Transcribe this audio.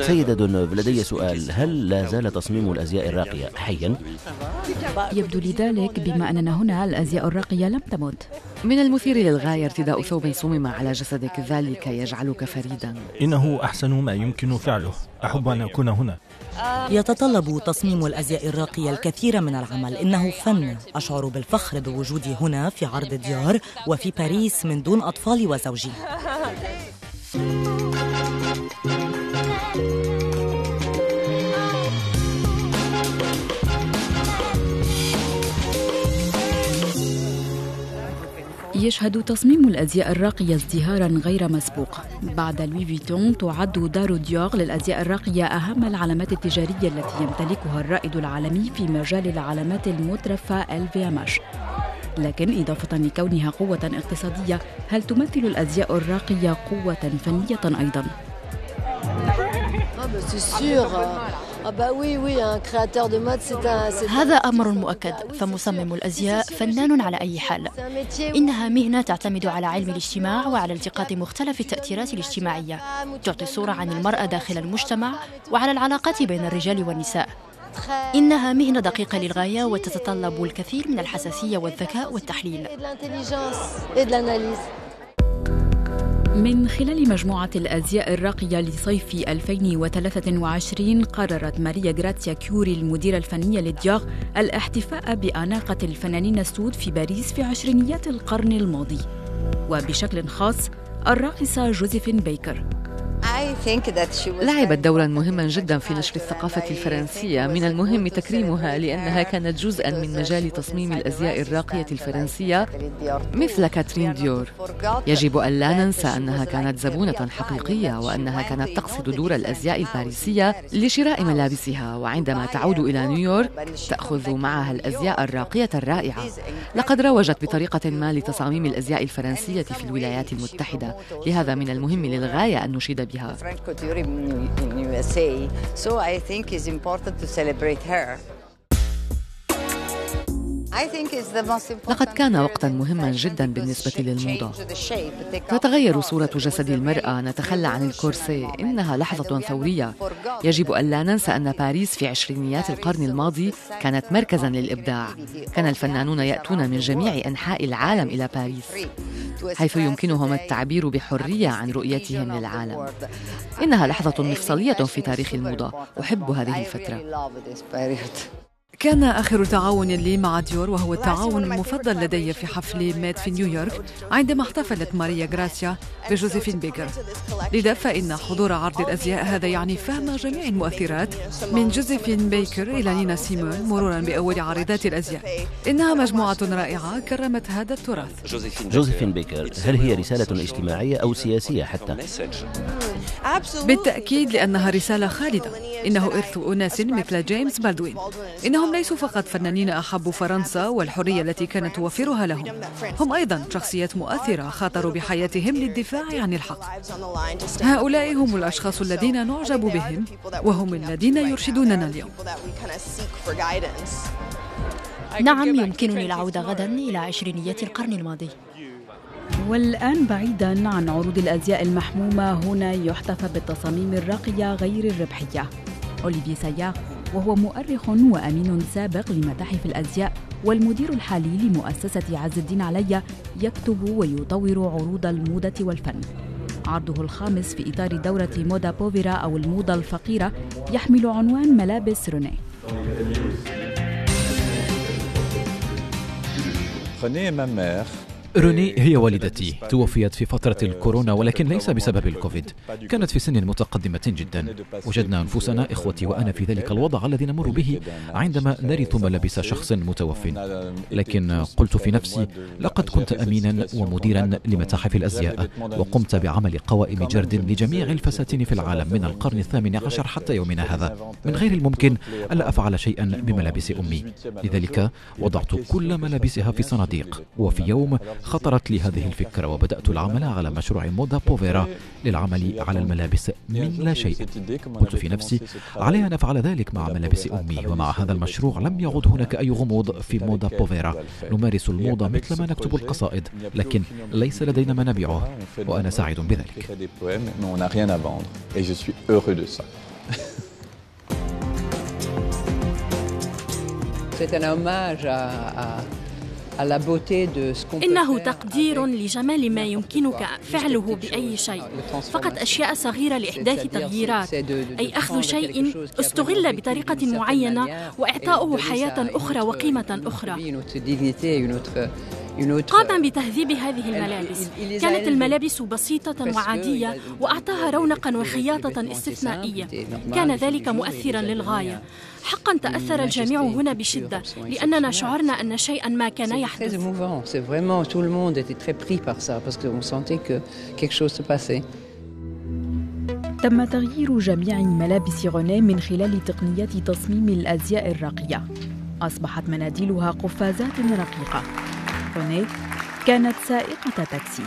سيدة دونوف لدي سؤال. هل لا زال تصميم الأزياء الراقية حيا؟ يبدو لذلك بما أننا هنا الأزياء الراقية لم تمت. من المثير للغاية ارتداء ثوب صمم على جسدك ذلك يجعلك فريدا. إنه أحسن ما يمكن فعله. أحب أن أكون هنا. يتطلب تصميم الأزياء الراقية الكثير من العمل. إنه فن. أشعر بالفخر بوجودي هنا في عرض ديار وفي باريس من دون أطفالي وزوجي. يشهد تصميم الأزياء الراقية ازدهارا غير مسبوق. بعد لوي فيتون تعد دار ديور للأزياء الراقية أهم العلامات التجارية التي يمتلكها الرائد العالمي في مجال العلامات المترفة LVMH لكن إضافة لكونها قوة اقتصادية هل تمثل الأزياء الراقية قوة فنية أيضاً؟ هذا أمر مؤكد. فمصمم الأزياء فنان على أي حال. إنها مهنة تعتمد على علم الاجتماع وعلى التقاط مختلف التأثيرات الاجتماعية. تعطي صورة عن المرأة داخل المجتمع وعلى العلاقات بين الرجال والنساء. إنها مهنة دقيقة للغاية وتتطلب الكثير من الحساسية والذكاء والتحليل. من خلال مجموعة الأزياء الراقية لصيف 2023 قررت ماريا غراتيا كيوري المديرة الفنية لدياغ الاحتفاء بأناقة الفنانين السود في باريس في عشرينيات القرن الماضي. وبشكل خاص الراقصة جوزيفين بيكر. لعبت دورا مهما جدا في نشر الثقافة الفرنسية. من المهم تكريمها لأنها كانت جزءا من مجال تصميم الأزياء الراقية الفرنسية مثل كاترين ديور. يجب أن لا ننسى أنها كانت زبونة حقيقية وأنها كانت تقصد دور الأزياء الباريسية لشراء ملابسها. وعندما تعود إلى نيويورك تأخذ معها الأزياء الراقية الرائعة. لقد روجت بطريقة ما لتصاميم الأزياء الفرنسية في الولايات المتحدة. لهذا من المهم للغاية أن نشيد بها Franco in USA. So I think it's important to celebrate her. لقد كان وقتا مهما جدا بالنسبة للموضة. تتغير صورة جسد المرأة. نتخلى عن الكورسي إنها لحظة ثورية. يجب أن لا ننسى أن باريس في عشرينيات القرن الماضي كانت مركزا للإبداع. كان الفنانون يأتون من جميع أنحاء العالم إلى باريس حيث يمكنهم التعبير بحرية عن رؤيتهم للعالم. إنها لحظة مفصلية في تاريخ الموضة. أحب هذه الفترة. كان آخر تعاون لي مع ديور وهو التعاون المفضل لدي في حفل Met في نيويورك عندما احتفلت ماريا غراسيا بجوزيفين بيكر. لذا فإن حضور عرض الأزياء هذا يعني فهم جميع المؤثرات من جوزيفين بيكر إلى نينا سيمون مرورا بأول عارضات الأزياء. إنها مجموعة رائعة كرمت هذا التراث. جوزيفين بيكر هل هي رسالة اجتماعية أو سياسية حتى؟ بالتأكيد لأنها رسالة خالدة. إنه إرث أناس مثل جيمس بالدوين إنهم ليسوا فقط فنانين أحبوا فرنسا والحرية التي كانت توفرها لهم. هم أيضا شخصيات مؤثرة خاطروا بحياتهم للدفاع عن الحق. هؤلاء هم الأشخاص الذين نعجب بهم وهم الذين يرشدوننا اليوم. نعم يمكنني العودة غدا إلى عشرينيات القرن الماضي. والآن بعيدا عن عروض الأزياء المحمومة هنا يحتفى بالتصاميم الراقية غير الربحية. أوليفي سياق وهو مؤرخ وأمين سابق لمتاحف الأزياء والمدير الحالي لمؤسسة عز الدين علي يكتب ويطور عروض الموضة والفن. عرضه الخامس في إطار دورة مودا بوفيرا أو الموضة الفقيرة يحمل عنوان ملابس روني. Prenez ma mère روني هي والدتي توفيت في فترة الكورونا ولكن ليس بسبب الكوفيد. كانت في سن متقدمة جدا. وجدنا أنفسنا إخوتي وأنا في ذلك الوضع الذي نمر به عندما نرث ملابس شخص متوف. لكن قلت في نفسي لقد كنت أمينا ومديرا لمتاحف الأزياء وقمت بعمل قوائم جرد لجميع الفساتين في العالم من القرن الثامن عشر حتى يومنا هذا. من غير الممكن ألا أفعل شيئا بملابس أمي. لذلك وضعت كل ملابسها في صناديق. وفي يوم خطرت لي هذه الفكرة وبدأت العمل على مشروع مودا بوفيرا للعمل على الملابس من لا شيء. قلت في نفسي علي أن أفعل ذلك مع ملابس أمي ومع هذا المشروع لم يعد هناك أي غموض في مودا بوفيرا. نمارس الموضة مثل ما نكتب القصائد لكن ليس لدينا ما نبيعه وأنا سعيد بذلك. C'est un hommage à, à إنه تقدير لجمال ما يمكنك فعله بأي شيء. فقط أشياء صغيرة لإحداث تغييرات. أي أخذ شيء استغل بطريقة معينة وإعطاؤه حياة أخرى وقيمة أخرى. قام بتهذيب هذه الملابس. كانت الملابس بسيطة وعادية وأعطاها رونقا وخياطة استثنائية. كان ذلك مؤثرا للغاية. حقا تأثر الجميع هنا بشدة لأننا شعرنا أن شيئا ما كان يحدث. تم تغيير جميع ملابس غوني من خلال تقنيات تصميم الأزياء الراقية أصبحت مناديلها قفازات رقيقة. غوني كانت سائقة تاكسي.